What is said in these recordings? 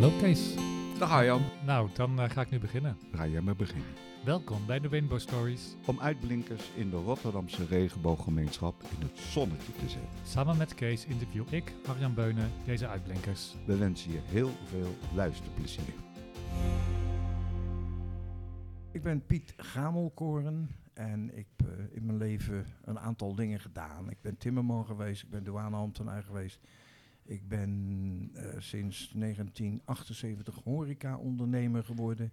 Hallo Kees. Dag Arjan. Nou, dan eh, ga ik nu beginnen. Ga jij maar beginnen. Welkom bij de Rainbow Stories. Om uitblinkers in de Rotterdamse regenbooggemeenschap in het zonnetje te zetten. Samen met Kees interview ik, Arjan Beunen, deze uitblinkers. We wensen je heel veel luisterplezier. Ik ben Piet Gamelkoren en ik heb eh, in mijn leven een aantal dingen gedaan. Ik ben timmerman geweest, ik ben douaneambtenaar geweest. Ik ben eh, sinds 1978 horeca-ondernemer geworden.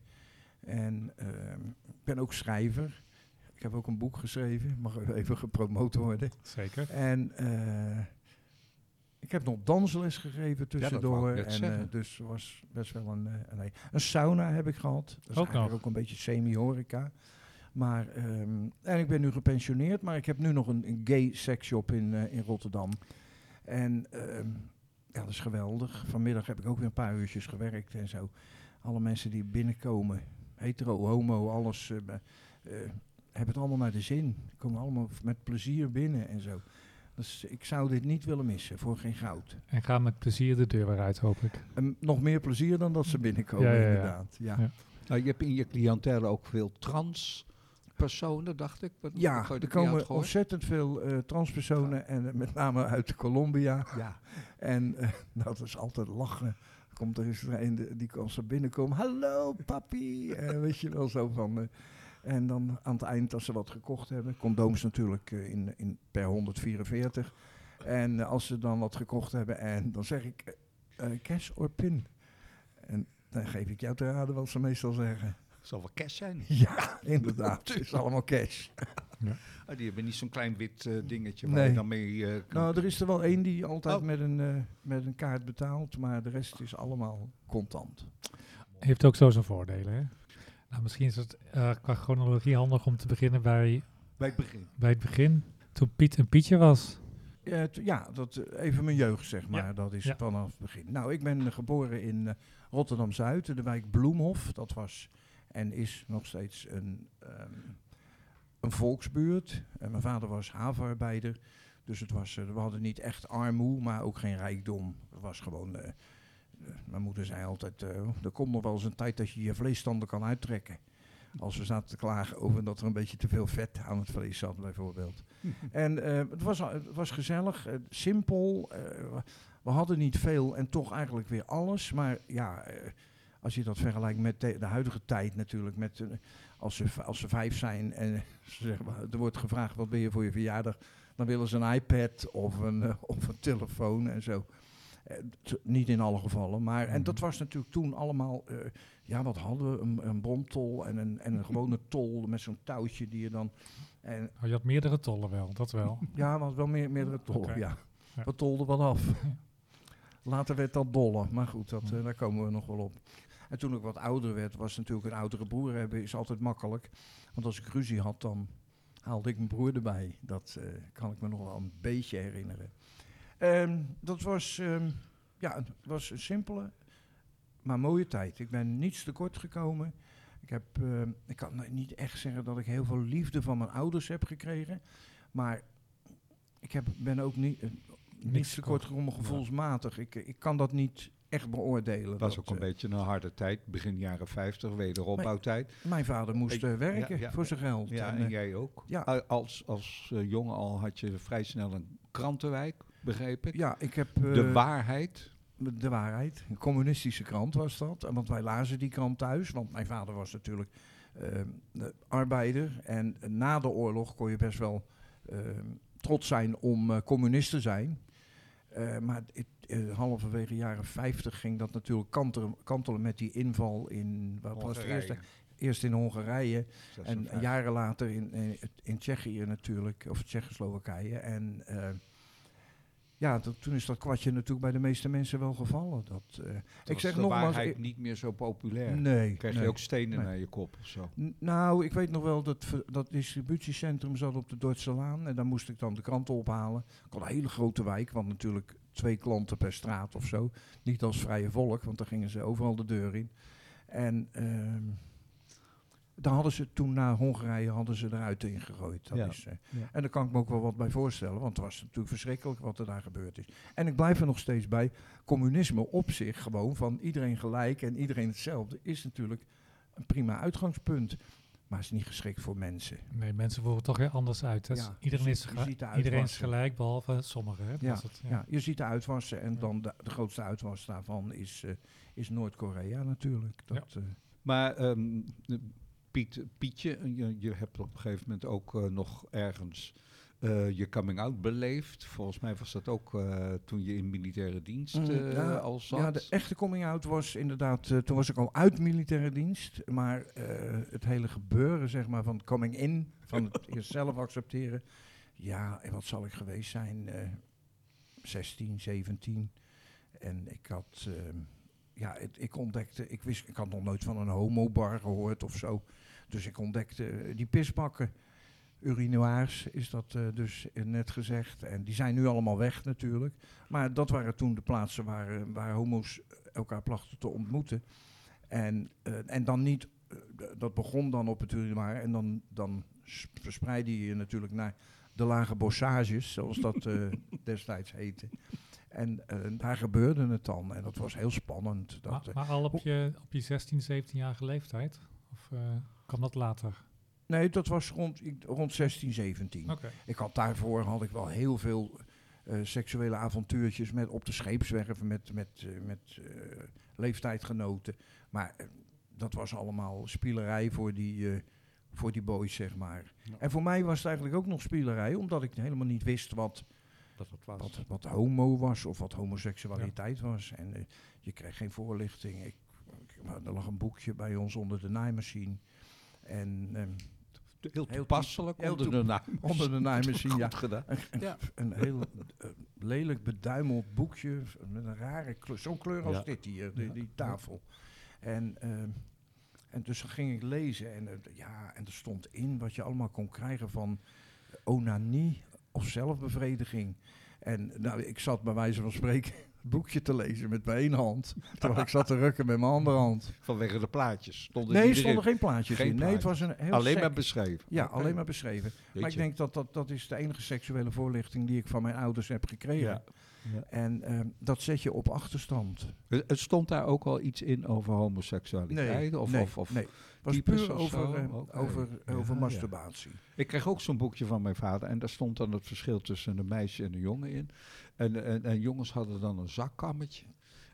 En ehm, ik ben ook schrijver. Ik heb ook een boek geschreven, mag even gepromoot worden. Zeker. En eh, ik heb nog dansles gegeven tussendoor. net en eh, dus was best wel een, een, een sauna heb ik gehad. Dat is Ook eigenlijk nog. ook een beetje semi-horeca. Maar, ehm, en ik ben nu gepensioneerd, maar ik heb nu nog een, een gay sexshop in, in Rotterdam. En ehm, ja, dat is geweldig. Vanmiddag heb ik ook weer een paar uurtjes gewerkt en zo. Alle mensen die binnenkomen, hetero, homo, alles, eh, eh, hebben het allemaal naar de zin. Komen allemaal met plezier binnen en zo. Dus ik zou dit niet willen missen voor geen goud. En ga met plezier de deur weer uit, hoop ik. En nog meer plezier dan dat ze binnenkomen, Ja, ja, ja. inderdaad. Ja. Ja. Nou, je hebt in je cliëntele ook veel transpersonen, dacht ik. Wat- Ja, er komen ontzettend veel eh, transpersonen, en eh, met name uit Colombia. Ja, En eh, dat is altijd lachen. Komt er eens een die, die kan ze binnenkomen. Hallo papi. Weet je wel zo van. en dan aan het eind, als ze wat gekocht hebben. Condooms natuurlijk in, in per 144. En als ze dan wat gekocht hebben. En dan zeg ik cash or pin. En dan geef ik jou te raden wat ze meestal zeggen. Zal wel cash zijn. Ja, inderdaad. Het is allemaal cash. Ah, die hebben niet zo'n klein wit eh, dingetje waar Nee. je dan mee eh, kan... Nou, er is er wel één die altijd Oh. met, een, eh, met een kaart betaalt. Maar de rest is allemaal contant. Heeft ook zo zijn voordelen, hè? Nou, misschien is het eh, qua chronologie handig om te beginnen bij, Bij het begin. bij het begin. Toen Piet een Pietje was. Ja, t- ja dat, even mijn jeugd, zeg maar. Ja, Dat is ja. vanaf het begin. Nou, ik ben geboren in eh, Rotterdam-Zuid, de wijk Bloemhof. Dat was en is nog steeds een, ehm, een volksbuurt. En mijn vader was havenarbeider. Dus het was, eh, we hadden niet echt armoe, maar ook geen rijkdom. Het was gewoon... eh, eh, mijn moeder zei altijd, er komt nog wel eens een tijd dat je je vleesstanden kan uittrekken. Als we zaten te klagen over dat er een beetje te veel vet aan het vlees zat, bijvoorbeeld. En het, was, het was gezellig, simpel. we- hadden niet veel en toch eigenlijk weer alles. Maar ja, als je dat vergelijkt met de, de huidige tijd natuurlijk. Met, eh, als, ze, als ze vijf zijn en ze zeggen, maar, er wordt gevraagd wat ben je voor je verjaardag. Dan willen ze een iPad of een, eh, of een telefoon en zo. Eh, niet in alle gevallen. Maar, en dat Mhm. was natuurlijk toen allemaal, ja wat hadden we? Een, een bomtol en een, en een gewone tol met zo'n touwtje die je dan... En Oh, je had meerdere tollen wel, dat wel. ja, was wel meer, meerdere tollen, Oké. ja. Ja. We tolden wat af. Later werd dat dollar, maar goed, dat, daar komen we nog wel op. En toen ik wat ouder werd, was natuurlijk een oudere broer hebben is altijd makkelijk. Want als ik ruzie had, dan haalde ik mijn broer erbij. Dat eh, kan ik me nog wel een beetje herinneren. Ehm, dat was, ehm, ja, het was een simpele, maar mooie tijd. Ik ben niets tekort gekomen. Ik, heb, ehm, ik kan nou niet echt zeggen dat ik heel veel liefde van mijn ouders heb gekregen. Maar ik heb, ben ook niet, eh, niets tekort gekomen gevoelsmatig. Ik, eh, ik kan dat niet echt beoordelen. Was ook een eh, beetje een harde tijd, begin jaren 50, wederopbouwtijd. Mijn vader moest Ik- eh, werken ja, ja, voor zijn geld. Ja, En, en eh, jij ook. ja. Als, als jongen al had je vrij snel een krantenwijk, begreep ik. ja, ik heb... De waarheid. De waarheid. Een communistische krant was dat. En Want wij lazen die krant thuis. Want mijn vader was natuurlijk eh, de arbeider. En na de oorlog kon je best wel eh, trots zijn om communist te zijn. Maar het, eh, halverwege jaren 50 ging dat natuurlijk kantelen, kantelen met die inval in... Wat was het eerste? Eerst in Hongarije. En jaren later in, in, in Tsjechië natuurlijk, of Tsjechoslowakije. En eh, ja, dat- toen is dat kwartje natuurlijk bij de meeste mensen wel gevallen. Dat, eh, ik zeg de nogmaals, waarheid niet meer zo populair. nee. Krijg nee. je ook stenen nee. naar je kop of zo. N- Nou, ik weet nog wel dat dat distributiecentrum zat op de Dordtse Laan. En daar moest ik dan de kranten ophalen. Ik had een hele grote wijk, want natuurlijk twee klanten per straat of zo. Niet als vrije volk, want dan gingen ze overal de deur in. En ehm, Daar hadden ze toen naar Hongarije hadden ze eruit ingegooid. Dat Ja. is, eh, Ja. En daar kan ik me ook wel wat bij voorstellen, want het was natuurlijk verschrikkelijk wat er daar gebeurd is. En ik blijf er nog steeds bij. Communisme op zich gewoon van iedereen gelijk en iedereen hetzelfde is natuurlijk een prima uitgangspunt. Maar is niet geschikt voor mensen. Nee, mensen voeren toch weer anders uit. Ja, iedereen, is, iedereen is uitwassen. gelijk, behalve sommigen. Hè? Ja, het, Ja. je ziet de uitwassen en Ja. dan de, de grootste uitwas daarvan is, eh, is Noord-Korea natuurlijk. Dat, eh, Maar ehm, Piet, Pietje, je, je hebt op een gegeven moment ook eh, nog ergens eh, je coming out beleefd. Volgens mij was dat ook eh, toen je in militaire dienst Mm, eh, ja, al zat. Ja, de echte coming out was inderdaad, eh, toen was ik al uit militaire dienst, maar eh, het hele gebeuren zeg maar van coming in, van het eerst zelf accepteren, ja, en wat zal ik geweest zijn, eh 16, 17 en ik had, eh, ja, het- ik ontdekte, ik wist, ik had nog nooit van een homobar gehoord of zo, dus ik ontdekte eh, die pisbakken. Urinoirs is dat eh, dus net gezegd. En die zijn nu allemaal weg natuurlijk. Maar dat waren toen de plaatsen waar, eh, waar homo's elkaar plachten te ontmoeten. En, en dan niet, dat begon dan op het urinoir. En dan, dan verspreidde je je natuurlijk naar de lage bossages, zoals dat destijds heette. En daar gebeurde het dan. En dat was heel spannend. Dat, maar, maar al op je, op je 16, 17-jarige leeftijd? Of eh, kwam dat later? nee, dat was rond, ik- rond 16, 17. Oké. Ik had daarvoor had ik wel heel veel eh, seksuele avontuurtjes met op de scheepswerven met, met, eh, met leeftijdgenoten. Maar dat was allemaal spielerij voor die, voor die boys, zeg maar. Ja. En voor mij was het eigenlijk ook nog spielerij, omdat ik helemaal niet wist wat, dat het was. wat, wat homo was of wat homoseksualiteit was. En je kreeg geen voorlichting. Ik, er lag een boekje bij ons onder de naaimachine. En ehm, Heel toepasselijk heel onder de naam. onder de naaimachine, ja. Gedaan. Een, een, Ja. een heel eh, lelijk beduimeld boekje met een rare kleur, zo'n kleur als Ja. dit hier, die, die tafel. En, ehm, en dus dan ging ik lezen en, eh, ja, en er stond in wat je allemaal kon krijgen van onanie of zelfbevrediging. En nou, ik zat bij wijze van spreken boekje te lezen met mijn ene hand, terwijl ik zat te rukken met mijn andere hand. Vanwege de plaatjes. Stonden Nee, er stonden geen plaatjes Geen in. Nee, het was een heel Alleen sec- maar beschreven. Ja, alleen maar beschreven. Maar ik denk dat, dat dat is de enige seksuele voorlichting die ik van mijn ouders heb gekregen. Ja. Ja. En ehm, dat zet je op achterstand. Het stond daar ook al iets in over homoseksualiteit? of, nee, of, of nee. Het was puur of over, eh, Oké. over, Ja, over ja. masturbatie. Ik kreeg ook zo'n boekje van mijn vader en daar stond dan het verschil tussen een meisje en een jongen in. En, en, en jongens hadden dan een zakkammetje.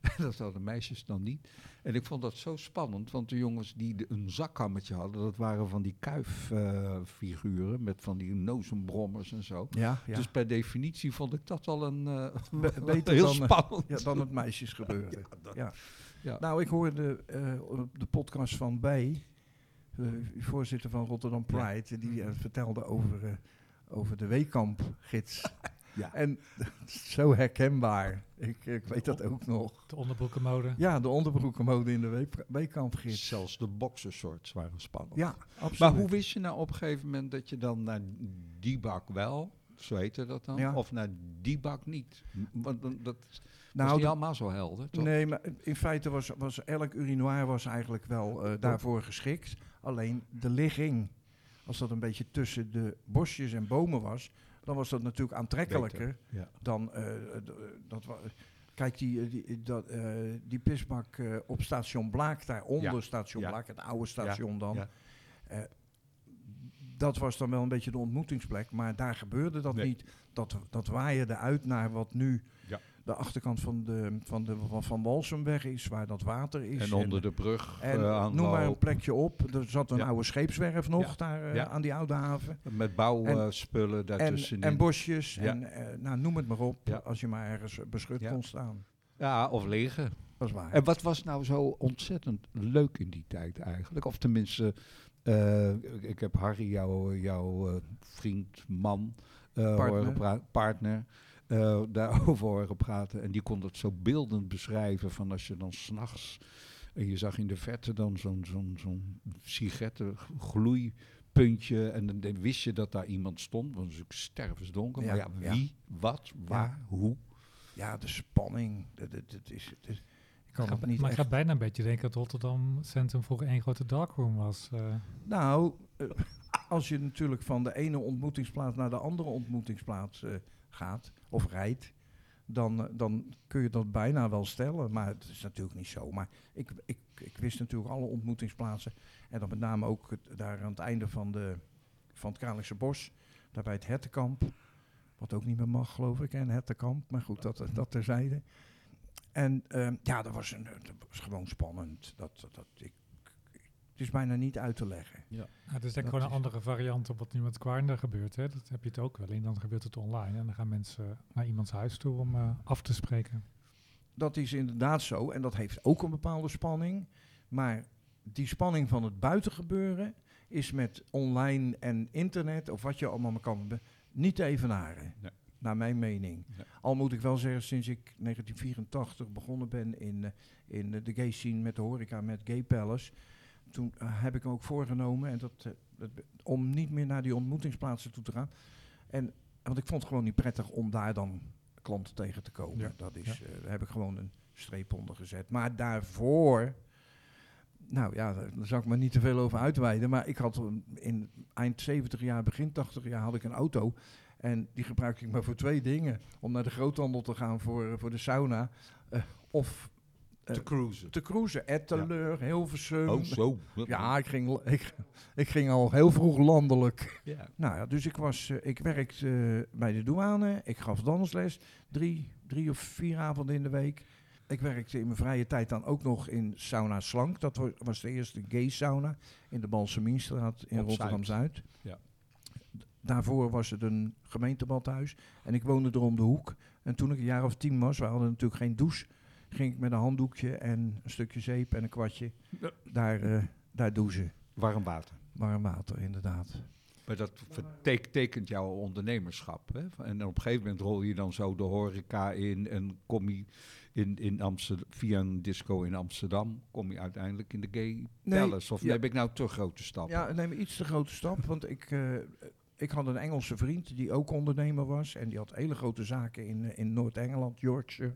Dat hadden meisjes dan niet. En ik vond dat zo spannend, want de jongens die de- een zakkammetje hadden, dat waren van die kuiffiguren met van die nozenbrommers en zo. Ja, ja. Dus per definitie vond ik dat al een uh, Be- beter heel dan, eh, spannend. ja, dan het meisjesgebeuren. ja. Ja. Nou, ik hoorde eh, op de podcast van Bij, voorzitter van Rotterdam Pride, die eh, vertelde over, eh, over de Weekamp-gids. Ja. En zo herkenbaar. Ik, ik weet dat ook nog. De onderbroekenmode. Ja, de onderbroekenmode in de Week- Weekamp-gids. Zelfs de boxershorts waren spannend. Ja, absoluut. Maar hoe wist je nou op een gegeven moment dat je dan naar die bak wel, zo heette dat dan, Ja. of naar die bak niet? Want dan- dat was nou, niet de- allemaal zo helder, toch? Nee, maar in feite was, was elk urinoir was eigenlijk wel eh, daarvoor geschikt. Alleen de ligging, als dat een beetje tussen de bosjes en bomen was, dan was dat natuurlijk aantrekkelijker Ja. dan eh, dat Kijk, die, eh, die, dat, eh, die pisbak op station Blaak, daaronder Ja. station Ja. Blaak, het oude station dan. dat was dan wel een beetje de ontmoetingsplek, maar daar gebeurde dat Nee. niet. Dat, dat waaide uit naar wat nu. De achterkant van de van, de, van, van Walsumweg is, waar dat water is. En onder de brug en eh, aan noem maar een plekje op. Er zat een Ja. oude scheepswerf nog Ja. daar eh, Ja. aan die oude haven. met bouwspullen En, daartussenin. en bosjes. Ja. En eh, nou, noem het maar op. Ja. Als je maar ergens beschut Ja. kon staan. ja, of liggen. Dat is waar. En wat was nou zo ontzettend leuk in die tijd eigenlijk? Of tenminste, eh, ik- ik heb Harry, jouw jouw vriend, man, eh, Partner. horen pra- partner, eh, daarover horen praten. En die kon dat zo beeldend beschrijven van als je dan s'nachts... En je zag in de verte dan zo'n zo'n zo'n sigarettengloeipuntje. En dan, dan wist je dat daar iemand stond. Want het was natuurlijk stervensdonker. maar Ja, wie, wat, waar, hoe. Ja, de spanning. Dat, dat, dat is, dat is- kan ga, het niet maar ik ga bijna een beetje denken dat Rotterdam Centrum vroeger één grote darkroom was. eh. Nou, eh, als je natuurlijk van de ene ontmoetingsplaats naar de andere ontmoetingsplaats eh, gaat of rijdt, dan, eh, dan kun je dat bijna wel stellen. Maar het is natuurlijk niet zo. Maar ik, ik, ik wist natuurlijk alle ontmoetingsplaatsen. En dan met name ook daar aan het einde van, de, van het Kralingse Bos, daar bij het Hertenkamp. Wat ook niet meer mag, geloof ik, een Hertenkamp. Maar goed, dat, dat terzijde. En ehm, ja, dat was, een, dat was gewoon spannend. Dat, dat, ik, is bijna niet uit te leggen. Ja, het is denk ik Dat gewoon een is- andere variant op wat nu met Quarnder gebeurt. Hè. Dat heb je het ook wel. En dan gebeurt het online. En dan gaan mensen naar iemands huis toe om eh, af te spreken. Dat is inderdaad zo en dat heeft ook een bepaalde spanning. Maar die spanning van het buitengebeuren is met online en internet, of wat je allemaal kan, niet te evenaren. Nee. Naar mijn mening. Al moet ik wel zeggen, sinds ik 1984 begonnen ben in, eh, in eh, de gay scene met de horeca, met Gay Palace. Toen eh, heb ik me ook voorgenomen en dat, eh, dat om niet meer naar die ontmoetingsplaatsen toe te gaan. En, want ik vond het gewoon niet prettig om daar dan klanten tegen te komen. Ja. Dat is, eh, daar heb ik gewoon een streep onder gezet. Maar daarvoor, nou ja, daar zal ik maar niet te veel over uitweiden. Maar ik had een- in eind 70 jaar, begin 80 jaar had ik een auto. En die gebruikte ik maar voor twee dingen. Om naar de groothandel te gaan voor, voor de sauna. of te cruisen. te cruisen. Etteleur, Hilversum. Oh, zo. Ja, ik ging, ik, ik ging al heel vroeg landelijk. Ja. Nou ja, dus ik, was, eh, ik werkte eh, bij de douane. Ik gaf dansles. Drie, drie of vier avonden in de week. Ik werkte in mijn vrije tijd dan ook nog in Sauna Slank. Dat wa- was de eerste gay sauna in de Balseminstraat in Op Rotterdam-Zuid. Ja. Daarvoor was het een gemeentebadhuis. En ik woonde er om de hoek. En toen ik een jaar of tien was, we hadden natuurlijk geen douche. Ging ik met een handdoekje en een stukje zeep en een kwartje Ja. daar, eh, daar douchen. Warm water. Warm water, inderdaad. Maar dat tekent jouw ondernemerschap. Hè? En op een gegeven moment rol je dan zo de horeca in en kom je in, in Amsterdam, via een disco in Amsterdam, kom je uiteindelijk in de gay Nee, palace. Of ja. heb ik nou te grote stappen? Ja, neem iets te grote stap. Want ik, eh, ik had een Engelse vriend die ook ondernemer was. En die had hele grote zaken in, eh, in Noord-Engeland, Yorkshire.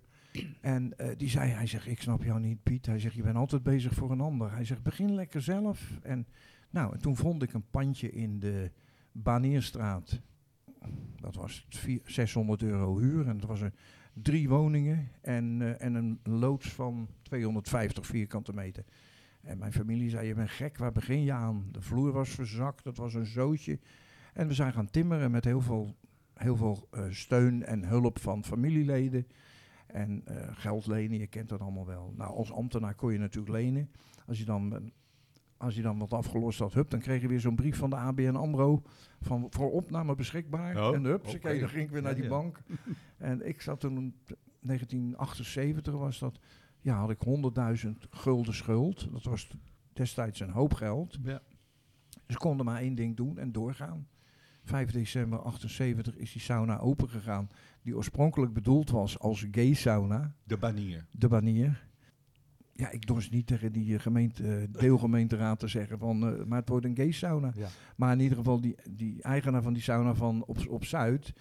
En eh, die zei, hij zegt, ik snap jou niet Piet. Hij zegt, je bent altijd bezig voor een ander. Hij zegt, begin lekker zelf. En, nou, en toen vond ik een pandje in de Banierstraat. Dat was vier- 600 euro huur. En dat was een drie woningen en, eh, en een loods van 250 vierkante meter. En mijn familie zei, je bent gek, waar begin je aan? De vloer was verzakt, dat was een zootje. En we zijn gaan timmeren met heel veel, heel veel eh, steun en hulp van familieleden. En eh, geld lenen, je kent dat allemaal wel. Nou, als ambtenaar kon je natuurlijk lenen. Als je dan, als je dan wat afgelost had, hup, dan kreeg je weer zo'n brief van de ABN AMRO. Van voor opname beschikbaar. Oh, en hup, oké. dan ging ik weer naar die ja. bank. en ik zat toen, in 1978 was dat, ja, had ik 100.000 gulden schuld. Dat was destijds een hoop geld. Ja. Ze konden maar één ding doen en doorgaan. 5 december 78 is die sauna opengegaan. Die oorspronkelijk bedoeld was als gay sauna. De banier. De banier. Ja, ik dorst niet tegen die eh, gemeente, eh, deelgemeenteraad te zeggen van, eh, maar het wordt een gay sauna. Ja. Maar in ieder geval, die, die eigenaar van die sauna van op, op Zuid,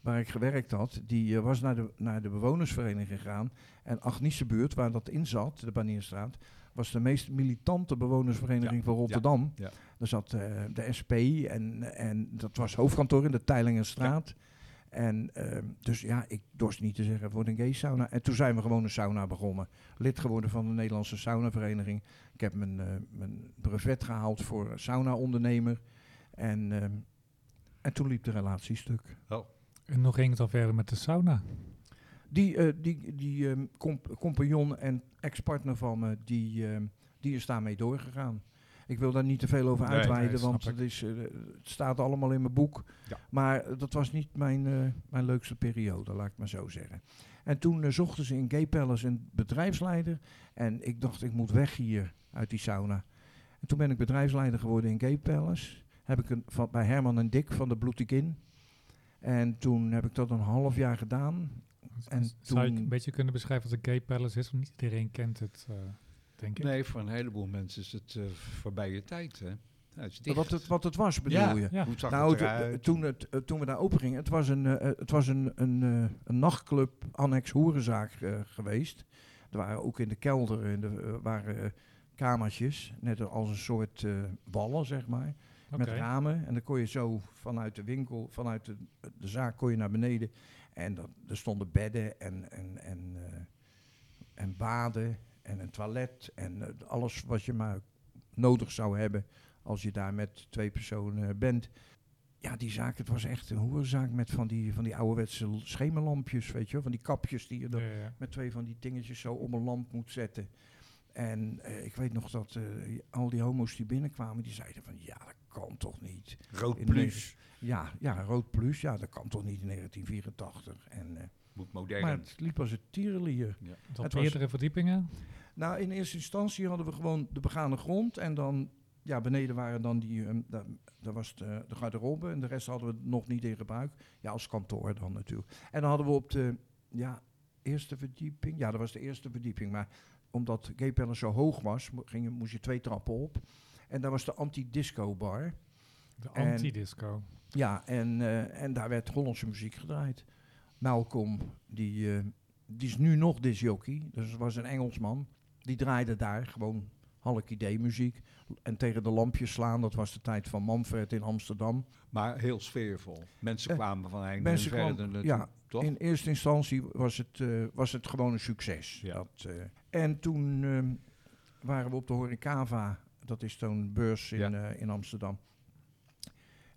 waar ik gewerkt had, die was naar de, naar de bewonersvereniging gegaan. En Agniesebuurt, waar dat in zat, de Banierstraat, was de meest militante bewonersvereniging Ja, van Rotterdam. ja. Daar zat de SP en, en dat was hoofdkantoor in de Teilingenstraat. En ehm, dus ja, ik dorst niet te zeggen voor een gay sauna. En toen zijn we gewoon een sauna begonnen. Lid geworden van de Nederlandse saunavereniging. Ik heb mijn, eh, mijn brevet gehaald voor sauna-ondernemer. En, ehm, en toen liep de relatie stuk. En hoe ging het dan verder met de sauna? Die, eh, die, die ehm, comp- compagnon en ex-partner van me, die, die is daarmee doorgegaan. Ik wil daar niet te veel over uitweiden, nee, want het, is, eh, het staat allemaal in mijn boek. Ja. Maar dat was niet mijn, eh, mijn leukste periode, laat ik maar zo zeggen. En toen eh, zochten ze in Gay Palace een bedrijfsleider. En ik dacht, ik moet weg hier uit die sauna. En toen ben ik bedrijfsleider geworden in Gay Palace. Heb ik een, van, bij Herman en Dick van de Bloetigin. En toen heb ik dat een half jaar gedaan. En Zou je een beetje kunnen beschrijven wat een gay palace is? Want niet iedereen kent het, denk ik. Nee, voor een heleboel mensen is het eh, voorbij je tijd. Hè? Het dicht. Wat het, wat het was, bedoel ja, je? Ja. Hoe Nou, het toen, het, eh, toen we daar open gingen, het was een, eh, het was een, een, eh, een nachtclub, annex hoerenzaak eh, geweest. Er waren ook in de kelder in de, eh, waren eh, kamertjes, net als een soort eh, wallen, zeg maar. Met ramen. En dan kon je zo vanuit de winkel, vanuit de, de zaak, kon je naar beneden. En dat, er stonden bedden en, en, en, eh, en baden en een toilet. En eh, alles wat je maar nodig zou hebben als je daar met twee personen bent. Ja, die zaak, het was echt een hoerzaak met van die, van die ouderwetse schemerlampjes, weet je wel. Van die kapjes die je er Ja, ja, ja. met twee van die dingetjes zo om een lamp moet zetten. En eh, ik weet nog dat eh, al die homo's die binnenkwamen, die zeiden van ja, dat kan toch niet. Rood plus. Ja, ja, rood plus, ja, dat kan toch niet in 1984. En, eh, Moet modern. maar het liep als een tierenlier. Tot Het was- eerdere verdiepingen? Nou, in eerste instantie hadden we gewoon de begane grond en dan, ja, beneden waren dan die, ehm, da- daar was de, de garderobe en de rest hadden we nog niet in gebruik. Ja, als kantoor dan natuurlijk. En dan hadden we op de, ja, eerste verdieping, ja, dat was de eerste verdieping, maar omdat Gay Palace zo hoog was, mo- ging, je- moest je twee trappen op. En daar was de anti-disco bar. De anti-disco. Ja, en, eh, en daar werd Hollandse muziek gedraaid. Malcolm, die, eh, die is nu nog disjockey, dus was een Engelsman. Die draaide daar gewoon halk idee muziek. En tegen de lampjes slaan, dat was de tijd van Manfred in Amsterdam. Maar heel sfeervol. Mensen Eh, kwamen van Eindhoven mensen verder ja, toch? In eerste instantie was het, eh, was het gewoon een succes. Ja. Dat, en toen waren we op de Horecava, dat is zo'n beurs in, Ja. in Amsterdam.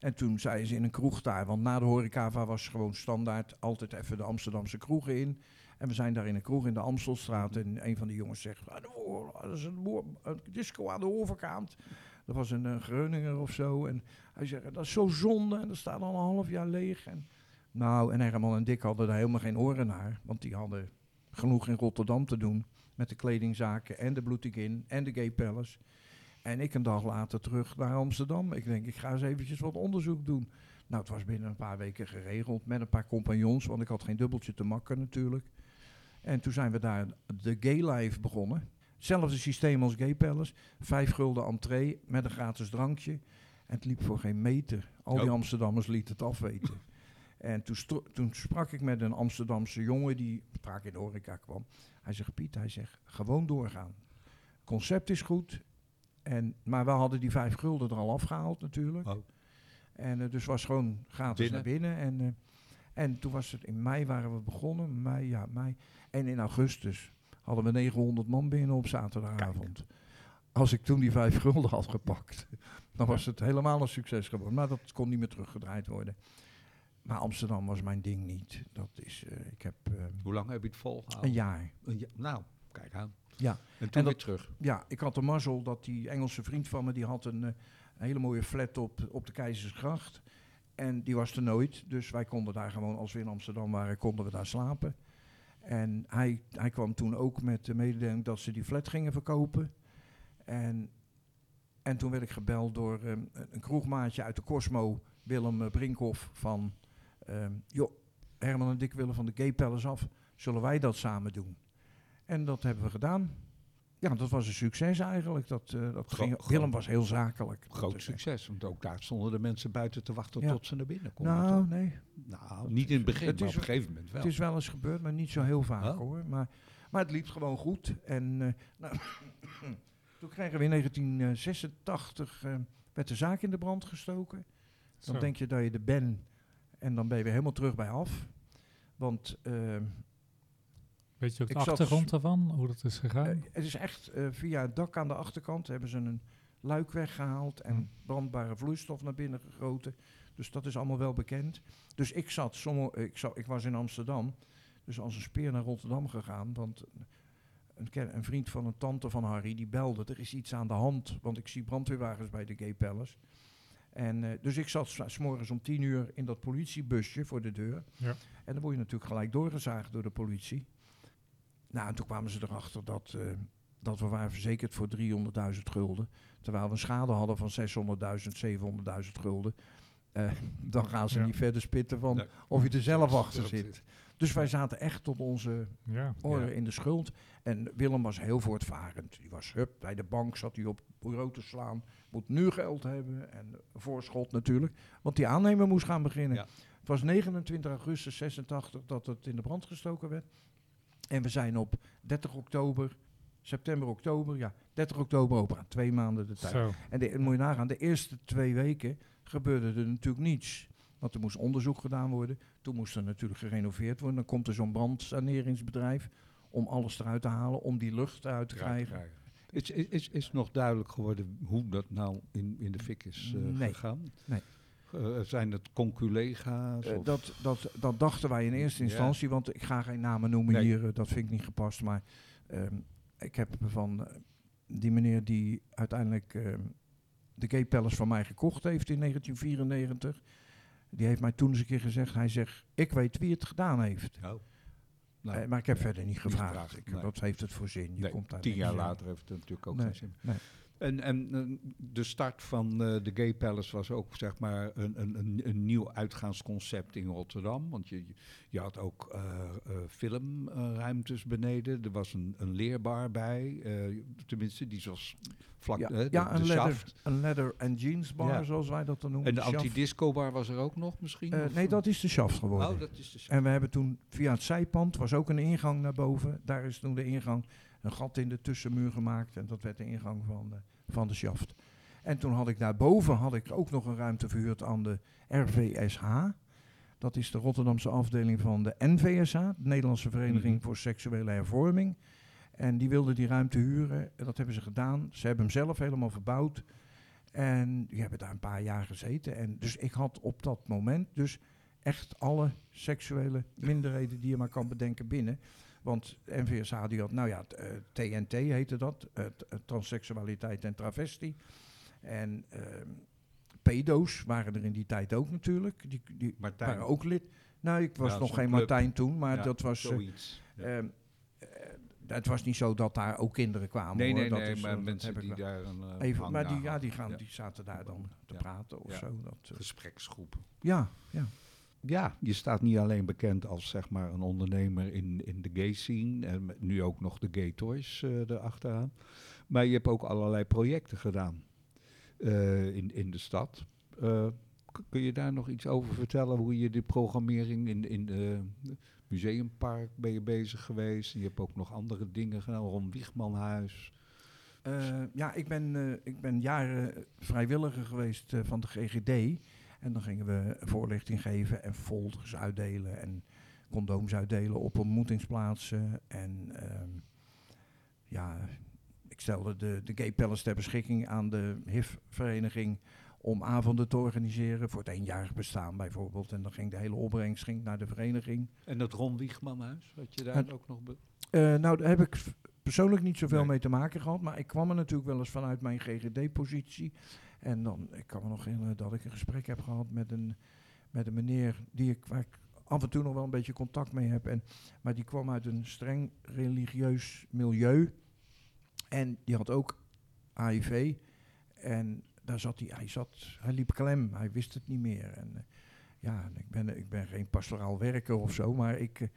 En toen zeiden ze in een kroeg daar, want na de Horecava was gewoon standaard altijd even de Amsterdamse kroegen in. En we zijn daar in een kroeg in de Amstelstraat en een van die jongens zegt, "Ah, de dat is een, een disco aan de overkant. Dat was een, eh, Greuninger of zo. En hij zegt, dat is zo zonde en dat staat al een half jaar leeg. En nou, en Herman en Dick hadden daar helemaal geen oren naar. Want die hadden genoeg in Rotterdam te doen. Met de kledingzaken en de Bloeting In en de Gay Palace. En ik een dag later terug naar Amsterdam. Ik denk, ik ga eens eventjes wat onderzoek doen. Nou, het was binnen een paar weken geregeld met een paar compagnons. Want ik had geen dubbeltje te makken natuurlijk. En toen zijn we daar de Gay Life begonnen. Hetzelfde systeem als Gay Palace. Vijf gulden entree met een gratis drankje. En het liep voor geen meter. Al die Oh. Amsterdammers lieten het afweten. En toen, toen sprak ik met een Amsterdamse jongen die vaak in de horeca kwam. Hij zegt, Piet, hij zegt, gewoon doorgaan. Concept is goed. En, maar we hadden die vijf gulden er al afgehaald natuurlijk. Oh. En eh, dus was gewoon gratis Binnen. naar binnen. En, eh, en toen was het in mei waren we begonnen. Mei, ja, mei. En in augustus hadden we 900 man binnen op zaterdagavond. Als ik toen die vijf gulden had gepakt, dan was het helemaal een succes geworden. Maar dat kon niet meer teruggedraaid worden. Maar Amsterdam was mijn ding niet. Dat is, eh, ik heb Hoe lang heb je het volgehouden? een jaar. Een ja- Nou, kijk aan. Ja. En toen En weer terug. Ja, ik had de mazzel dat die Engelse vriend van me, die had een, eh, een hele mooie flat op, op de Keizersgracht. En die was er nooit, dus wij konden daar gewoon, als we in Amsterdam waren, konden we daar slapen. En hij, hij kwam toen ook met de mededeling dat ze die flat gingen verkopen. En, en toen werd ik gebeld door ehm, een een kroegmaatje uit de Cosmo, Willem eh, Brinkhoff, van... ehm, joh, Herman en Dick willen van de Gay Palace af, zullen wij dat samen doen? En dat hebben we gedaan. Ja, dat was een succes eigenlijk. Dat, eh, dat Gro- ging, Willem was heel zakelijk. Groot echt- succes, want ook daar stonden de mensen buiten te wachten Ja. tot ze naar binnen konden. Nou, toch? nee. nou niet in het begin, het maar is op een gegeven moment wel. Het is wel eens gebeurd, maar niet zo heel vaak hoor. Maar, maar het liep gewoon goed. En eh, nou, toen kregen we in 1986 eh, werd de zaak in de brand gestoken. Dan Zo. denk je dat je er bent en dan ben je weer helemaal terug bij af. Want eh, Weet je ook de ik achtergrond daarvan? Hoe dat is gegaan? Eh, het is echt eh, via het dak aan de achterkant hebben ze een luik weggehaald en Hm. brandbare vloeistof naar binnen gegoten. Dus dat is allemaal wel bekend. Dus ik zat, sommige, ik, zat ik was in Amsterdam, dus als een speer naar Rotterdam gegaan. Want een, een vriend van een tante van Harry die belde, er is iets aan de hand. Want ik zie brandweerwagens bij de Gay Palace. En, eh, dus ik zat s- s morgens om tien uur in dat politiebusje voor de deur. Ja. En dan word je natuurlijk gelijk doorgezaagd door de politie. Nou, en toen kwamen ze erachter dat, eh, dat we waren verzekerd voor 300.000 gulden. Terwijl we een schade hadden van 600.000, 700.000 gulden. Eh, dan gaan ze Ja. niet verder spitten van of je er zelf achter zit. Dus wij zaten echt tot onze Ja. oren Ja. in de schuld. En Willem was heel voortvarend. Die was, hup, bij de bank zat hij op bureau te slaan. Moet nu geld hebben. En voorschot natuurlijk. Want die aannemer moest gaan beginnen. Ja. Het was 29 augustus 86 dat het in de brand gestoken werd. En we zijn op 30 oktober, september, oktober, ja, 30 oktober open. Twee maanden de tijd. Zo. En de, moet je nagaan, de eerste twee weken gebeurde er natuurlijk niets. Want er moest onderzoek gedaan worden. Toen moest er natuurlijk gerenoveerd worden. Dan komt er zo'n brandsaneringsbedrijf om alles eruit te halen, om die lucht eruit te krijgen. Is, is, is, is nog duidelijk geworden hoe dat nou in, in de fik is eh, Nee. gegaan? Nee. Eh, zijn het conculega's? Eh, dat, dat, dat dachten wij in eerste instantie, want ik ga geen namen noemen Nee. hier, eh, dat vind ik niet gepast. Maar ehm, ik heb van die meneer die uiteindelijk ehm, de Gay Palace van mij gekocht heeft in 1994, die heeft mij toen eens een keer gezegd, hij zegt, ik weet wie het gedaan heeft. Oh. Nou, maar ik heb ja, verder niet gevraagd. gevraagd, Ik, nee. Wat heeft het voor zin? Je nee, komt daar tien jaar later heeft het natuurlijk ook Nee, geen zin. En, en eh, de start van eh, de Gay Palace was ook zeg maar een, een, een, nieuw uitgaansconcept in Rotterdam. Want je, je had ook eh, filmruimtes beneden. Er was een, een leerbar bij. tenminste, die was vlak Ja, de, ja, de een, leather, shaft. een leather and jeans bar, Ja. zoals wij dat dan noemen. En de antidisco bar was er ook nog misschien? Nee, dat is de shaft geworden. Oh, dat is de shaft. En we hebben toen via het zijpand, was ook een ingang naar boven. Daar is toen de ingang, een gat in de tussenmuur gemaakt. En dat werd de ingang van de, van de shaft. En toen had ik daarboven had ik ook nog een ruimte verhuurd aan de RVSH. Dat is de Rotterdamse afdeling van de NVSH, de Nederlandse Vereniging Mhm. voor Seksuele Hervorming. En die wilden die ruimte huren. En dat hebben ze gedaan. Ze hebben hem zelf helemaal verbouwd. En die hebben daar een paar jaar gezeten. En dus ik had op dat moment dus echt alle seksuele minderheden die je maar kan bedenken binnen. Want NVSH die had, nou ja, t- eh, TNT heette dat, eh, eh, transseksualiteit en travestie. En ehm, pedo's waren er in die tijd ook natuurlijk. Die, die Martijn. waren ook lid. Nou, ik was Ja, nog geen club. Martijn toen, maar Ja, dat was... zoiets. Ja. ehm, eh, het was niet zo dat daar ook kinderen kwamen. nee, hoor. nee, Dat nee, is, maar mensen die wel. daar een uh, Even, maar die, ja, die, gaan, die zaten daar dan te praten of zo. Dat, gespreksgroepen. ja, ja. Ja, je staat niet alleen bekend als zeg maar een ondernemer in, in de gay scene en nu ook nog de gay toys eh erachteraan. Maar je hebt ook allerlei projecten gedaan eh, in, in de stad. Eh, kun je daar nog iets over vertellen? Hoe je de programmering in, in de museumpark ben je bezig geweest? Je hebt ook nog andere dingen gedaan, rond Wiegmanhuis. Ja, ik ben, ik ben jaren vrijwilliger geweest van de GGD. En dan gingen we voorlichting geven en folders uitdelen en condooms uitdelen op ontmoetingsplaatsen. En ehm, ja, ik stelde de, de Gay Palace ter beschikking aan de HIV-vereniging om avonden te organiseren voor het eenjarig bestaan bijvoorbeeld. En dan ging de hele opbrengst ging naar de vereniging. En dat Ron Wiegmanhuis, had je daar ook nog... Eh, nou, daar heb ik persoonlijk niet zoveel Nee. mee te maken gehad. Maar ik kwam er natuurlijk wel eens vanuit mijn GGD-positie. En dan, ik kan me nog herinneren dat ik een gesprek heb gehad met een, met een meneer die ik, waar ik af en toe nog wel een beetje contact mee heb. En, maar die kwam uit een streng religieus milieu. En die had ook HIV. En daar zat hij, hij zat, hij liep klem, hij wist het niet meer. En eh, ja, ik ben, ik ben geen pastoraal werker of zo, maar ik, eh,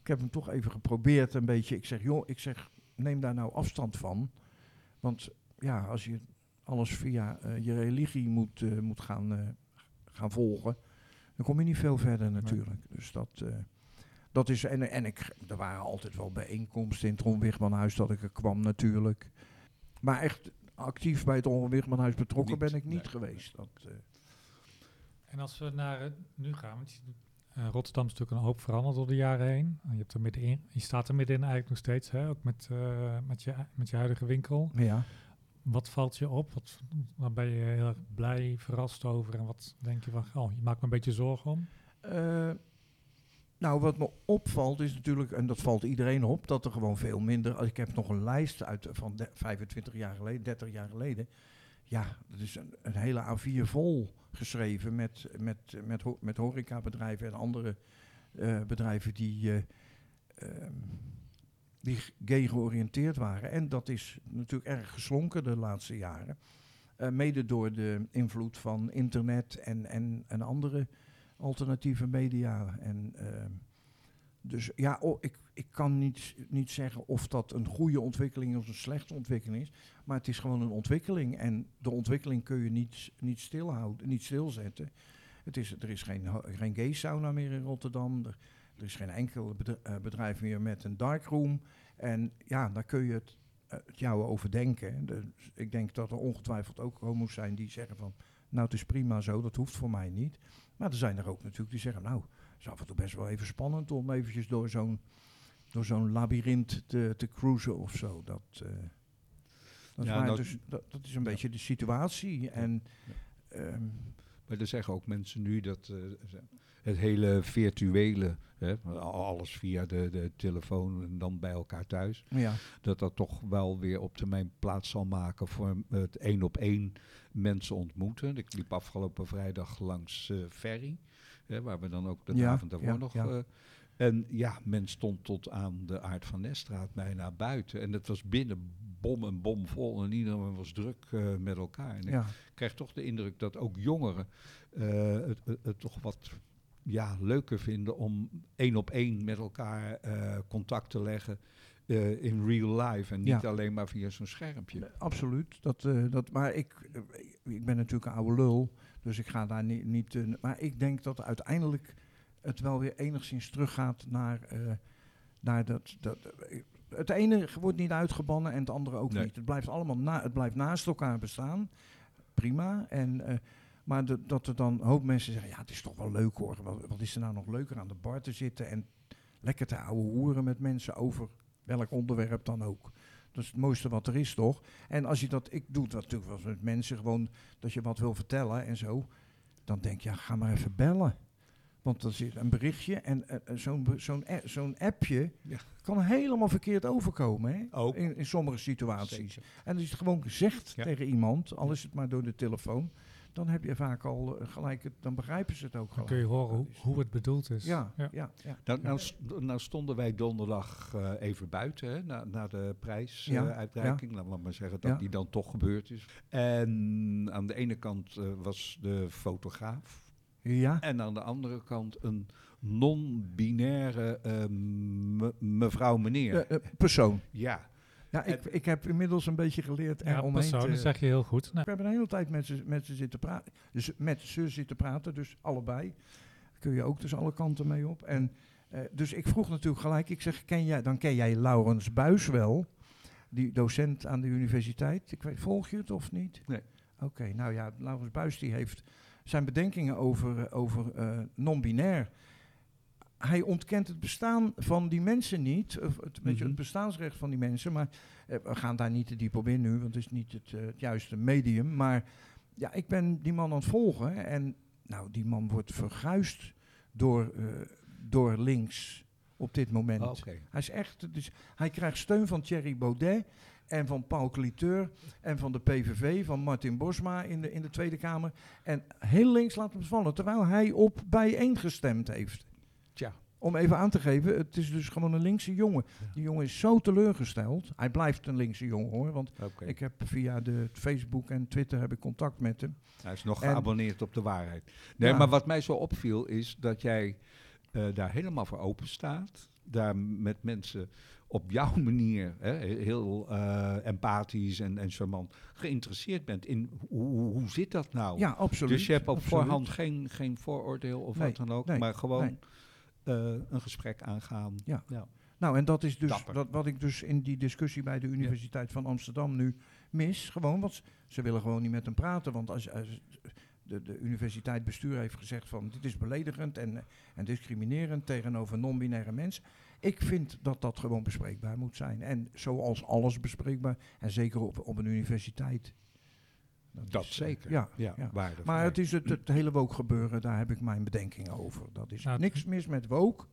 ik heb hem toch even geprobeerd een beetje. Ik zeg, joh, ik zeg, neem daar nou afstand van. Want ja, als je alles via eh, je religie moet, eh, moet gaan, eh, gaan volgen, dan kom je niet veel verder natuurlijk. Dus dat, dat is, en, en ik, er waren altijd wel bijeenkomsten in het Ron Wichmanhuis dat ik er kwam natuurlijk. Maar echt actief bij het Ron Wichmanhuis betrokken Niet, ben ik niet nee. geweest. Dat, En als we naar nu gaan, want Rotterdam is natuurlijk een hoop veranderd door de jaren heen. En je, hebt er middenin, je staat er middenin eigenlijk nog steeds, hè? ook met, met, je, met je huidige winkel. ja. Wat valt je op? Wat, waar ben je heel erg blij, verrast over? En wat denk je van, oh, je maakt me een beetje zorgen om? Eh, nou, wat me opvalt is natuurlijk, en dat valt iedereen op, dat er gewoon veel minder. Ik heb nog een lijst uit eh, van de- 25 jaar geleden, 30 jaar geleden. Ja, dat is een, hele A4 vol geschreven met, met, met, met horecabedrijven en andere eh, bedrijven die, eh, ehm, die gay georiënteerd waren. En dat is natuurlijk erg geslonken de laatste jaren. Eh, mede door de invloed van internet en, en, en andere alternatieve media. En, ehm, dus ja, oh, ik, ik kan niet, niet zeggen of dat een goede ontwikkeling of een slechte ontwikkeling is. Maar het is gewoon een ontwikkeling. En de ontwikkeling kun je niet, niet stilhouden, niet stilzetten. Het is, er is geen, geen gay sauna meer in Rotterdam. Er, Er is geen enkel eh, bedrijf meer met een darkroom. En ja, daar kun je het, eh, het jou over denken. Dus ik denk dat er ongetwijfeld ook homo's zijn die zeggen van... Nou, het is prima zo, dat hoeft voor mij niet. Maar er zijn er ook natuurlijk die zeggen... Nou, het is af en toe best wel even spannend om eventjes door zo'n door zo'n labyrint te, te cruisen of zo. Dat, eh, dat, Ja, waren dat- dus, dat, dat is een beetje de situatie. En ehm, Maar er zeggen ook mensen nu dat het hele virtuele, hè, alles via de, de telefoon en dan bij elkaar thuis, ja, dat dat toch wel weer op termijn plaats zal maken voor het één op één mensen ontmoeten. Ik liep afgelopen vrijdag langs eh Ferry, hè, waar we dan ook de Ja, avond daarvoor ja, nog... eh, en ja, men stond tot aan de Aard van Nestraat bijna buiten. En het was binnen bom en bom vol en iedereen was druk eh, met elkaar. En ik krijg toch de indruk dat ook jongeren het, het, het toch wat ja, leuker vinden om één op één met elkaar eh, contact te leggen eh, in real life en niet Ja. alleen maar via zo'n schermpje. absoluut. Dat, eh, dat, maar ik, eh, ik ben natuurlijk een oude lul, dus ik ga daar niet... niet eh, maar ik denk dat uiteindelijk het wel weer enigszins teruggaat naar, eh, naar dat... dat eh, het ene wordt niet uitgebannen en het andere ook Nee. niet. Het blijft allemaal na, het blijft naast elkaar bestaan. Prima. En, eh, maar de- dat er dan een hoop mensen zeggen, ja, het is toch wel leuk hoor. Wat, wat is er nou nog leuker aan de bar te zitten en lekker te ouwe hoeren met mensen over welk onderwerp dan ook. Dat is het mooiste wat er is, toch? En als je dat, ik doe dat natuurlijk wel met mensen, gewoon dat je wat wil vertellen en zo. Dan denk je, ja, ga maar even bellen. Want er zit een berichtje en eh, eh, zo'n zo'n zo'n appje Ja. kan helemaal verkeerd overkomen, hè? Ook. In, in sommige situaties. Zeker. En als je het gewoon zegt Ja. tegen iemand, al is het maar door de telefoon, dan heb je vaak al eh, gelijk, het, dan begrijpen ze het ook Dan gelijk. kun je horen hoe, het bedoeld is. Ja, ja, Ja. ja. Nou, nou, st- nou stonden wij donderdag eh, even buiten, hè, na, na de Ja, prijsuitreiking. Laten we maar zeggen dat Ja. die dan toch gebeurd is. En aan de ene kant eh, was de fotograaf. Ja, En aan de andere kant een non-binaire eh, me- mevrouw meneer. Eh, eh, persoon. ja, Ja, ik, ik heb inmiddels een beetje geleerd Ja, eromheen persoon, te- dat zeg je heel goed. Nou, We hebben een hele tijd met ze, met ze zitten praten. Dus met ze zitten praten, dus allebei. Daar kun je ook dus alle kanten mee op. En, eh, dus ik vroeg natuurlijk gelijk, ik zeg, ken jij, dan ken jij Laurens Buis wel, die docent aan de universiteit. Ik weet, volg je het of niet? Nee. Oké, nou ja, Laurens Buis die heeft zijn bedenkingen over, over eh, non-binair. Hij ontkent het bestaan van die mensen niet, of het, weet je, Mhm. het bestaansrecht van die mensen, maar eh, we gaan daar niet te diep op in nu, want het is niet het, eh, het juiste medium. Maar ja, ik ben die man aan het volgen en nou, die man wordt verguisd door, eh, door links op dit moment. Oh, oké. Hij is echt, dus hij krijgt steun van Thierry Baudet en van Paul Cliteur en van de PVV, van Martin Bosma in de, in de Tweede Kamer. En heel links laat hem vallen, terwijl hij op bijeen gestemd heeft. Om even aan te geven, het is dus gewoon een linkse jongen. Die jongen is zo teleurgesteld. Hij blijft een linkse jongen hoor, want ik heb via de Facebook en Twitter heb ik contact met hem. Hij is nog En- geabonneerd op de waarheid. Nee, Ja. maar wat mij zo opviel is dat jij eh, daar helemaal voor open staat. Daar met mensen op jouw manier, hè, heel eh, empathisch en, en charmant, geïnteresseerd bent in hoe, hoe, hoe zit dat nou? Ja, absoluut. dus je hebt op absoluut. voorhand geen, geen vooroordeel of Nee, wat dan ook, nee, maar gewoon nee. Eh, een gesprek aangaan. Ja. Ja. Nou, en dat is dus Dapper. wat, wat ik dus in die discussie bij de Universiteit van Amsterdam nu mis. Gewoon, want ze- willen gewoon niet met hem praten. Want als, als de, de universiteit bestuur heeft gezegd van dit is beledigend en, en discriminerend tegenover non-binaire mensen. Ik vind dat dat gewoon bespreekbaar moet zijn. En zoals alles bespreekbaar. En zeker op, op een universiteit. Dat is, zeker. Ja, Ja. Maar het is het, het hele woke gebeuren, daar heb ik mijn bedenkingen over. Dat is Nou, niks mis met woke,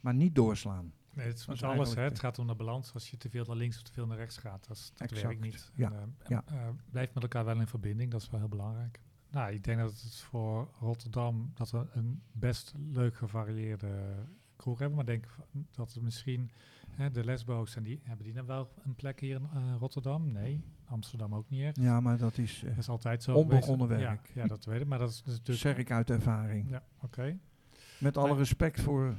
maar niet doorslaan. Nee, het is met alles. Hè. Het gaat om de balans. Als je te veel naar links of te veel naar rechts gaat, dat, is- dat werkt niet. ja, En, eh, ja. eh, blijf met elkaar wel in verbinding, dat is wel heel belangrijk. Nou, ik denk dat het voor Rotterdam dat we een best leuk gevarieerde kroeg hebben. Maar ik denk dat we misschien hè, de lesbo's en die hebben die dan wel een plek hier in eh, Rotterdam? Nee, Amsterdam ook niet echt. Ja, maar dat is, eh, Dat is altijd zo. Onbegonnen geweest. werk. Ja, ja, dat weet ik. Maar dat is dat natuurlijk. zeg ik uit ervaring. Ja, oké. Met alle respect voor,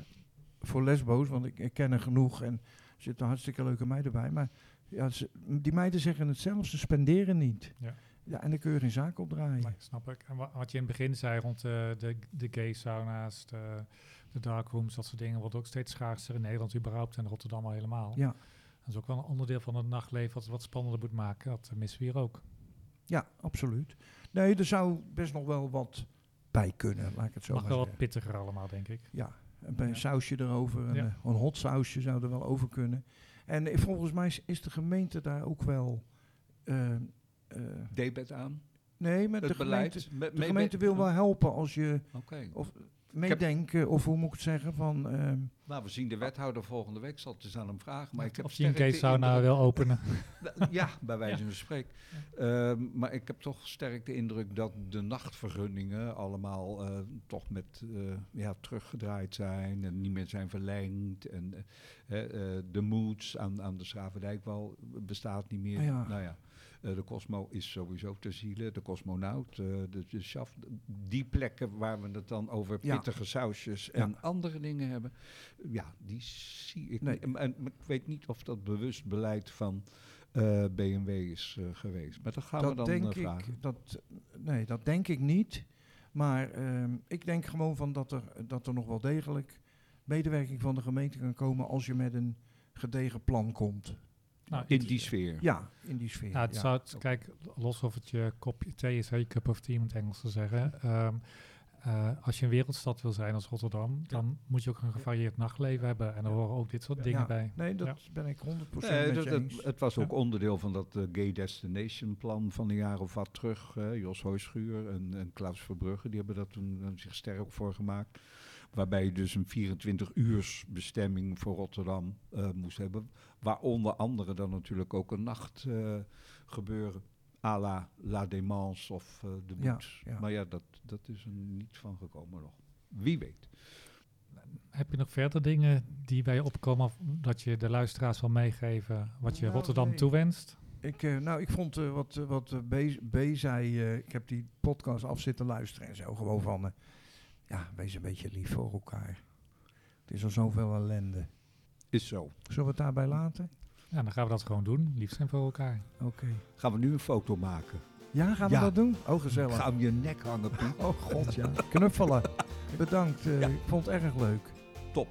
voor lesbo's, want ik, ik ken er genoeg en er zitten hartstikke leuke meiden bij. Maar ja, ze- die meiden zeggen het zelf, ze spenderen niet. Ja. Ja, en dan kun je geen zaak opdraaien. Nee, snap ik. En wa- wat je in het begin zei rond eh, de, de gay sauna's, de, de darkrooms, dat soort dingen, wordt ook steeds schaarser in Nederland überhaupt en Rotterdam al helemaal. Ja. Dat is ook wel een onderdeel van het nachtleven wat het wat spannender moet maken. Dat missen we hier ook. Ja, absoluut. Nee, er zou best nog wel wat bij kunnen, laat ik het zo Mag maar wel wat pittiger allemaal, denk ik. Ja, een bij een Ja. sausje erover, een, Ja. eh, een hot sausje zou er wel over kunnen. En volgens mij is, is de gemeente daar ook wel... eh, eh, Debet aan? nee, met Het de beleid? gemeente, de mee- gemeente wil wel helpen als je Oké. of meedenken, of hoe moet ik het zeggen, van... ehm, Nou, we zien de wethouder volgende week. Zal het eens aan hem vragen. Maar ik heb of die een sterk de case sauna indruk- wil openen. Ja, bij wijze van spreken. Ehm, maar ik heb toch sterk de indruk dat de nachtvergunningen allemaal eh, toch met eh, ja, teruggedraaid zijn en niet meer zijn verlengd. En eh, eh, de moods aan, aan de Schravendijkwal bestaat niet meer. Ah ja. Nou ja, de Cosmo is sowieso te zielen. De Cosmonaut, eh, de, de Schaft. Die plekken waar we het dan over Ja. pittige sausjes Ja. en andere dingen hebben. Ja, die zie ik Nee. niet. En, ik weet niet of dat bewust beleid van eh, BMW is eh, geweest. Maar dat gaan we dan denk eh, ik, vragen. dat, nee, dat denk ik niet. Maar ehm, ik denk gewoon van dat er, dat er nog wel degelijk medewerking van de gemeente kan komen als je met een gedegen plan komt. Nou, In die sfeer. Ja, in die sfeer. Ja, het ja. zou, het- kijk, los of het je kopje thee is, hè, je cup of tea om het Engels te zeggen. Ehm, eh, als je een wereldstad wil zijn als Rotterdam, dan moet je ook een gevarieerd nachtleven hebben. En er horen ook dit soort dingen Ja, bij. Nee, dat ben ik 100% Nee, met dat, je dat- eens. het was ook onderdeel van dat eh, Gay Destination plan van een jaar of wat terug. eh, Jos Hoyschuur en, en Klaus Verbrugge, die hebben dat toen eh, zich sterk voor gemaakt. Waarbij je dus een 24 uurs bestemming voor Rotterdam eh, moest hebben. Waar onder andere dan natuurlijk ook een nacht eh, gebeuren. à la La Démence of eh, de Boets. ja. Maar ja, dat, dat is er niet van gekomen nog. Wie weet. Heb je nog verder dingen die bij je opkomen, of dat je de luisteraars wil meegeven, wat je Nou, Rotterdam nee. toewenst? Ik, eh, nou, ik vond eh, wat, wat B, B zei, eh, ik heb die podcast af zitten luisteren en zo. Gewoon van, eh, ja, wees een beetje lief voor elkaar. Het is al zoveel ellende. Is zo. Zullen we het daarbij laten? Ja, dan gaan we dat gewoon doen. Lief zijn voor elkaar. Oké. Gaan we nu een foto maken? Ja, gaan we Ja. dat doen? Oh, gezellig. Ga hem je nek hangen, Piet. Oh god, ja. Knuffelen. Bedankt. eh, Ja. Ik vond het erg leuk. Top.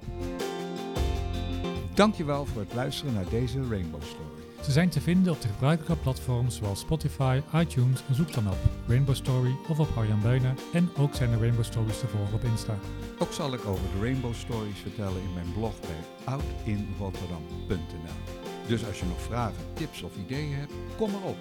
Dankjewel voor het luisteren naar deze Rainbow Story. Ze zijn te vinden op de gebruikelijke platforms zoals Spotify, iTunes en zoek dan op Rainbow Story of op Arjan Beunen. En ook zijn de Rainbow Stories te volgen op Insta. Ook zal ik over de Rainbow Stories vertellen in mijn blog bij oudinrotterdam.nl. Dus als je nog vragen, tips of ideeën hebt, kom maar op.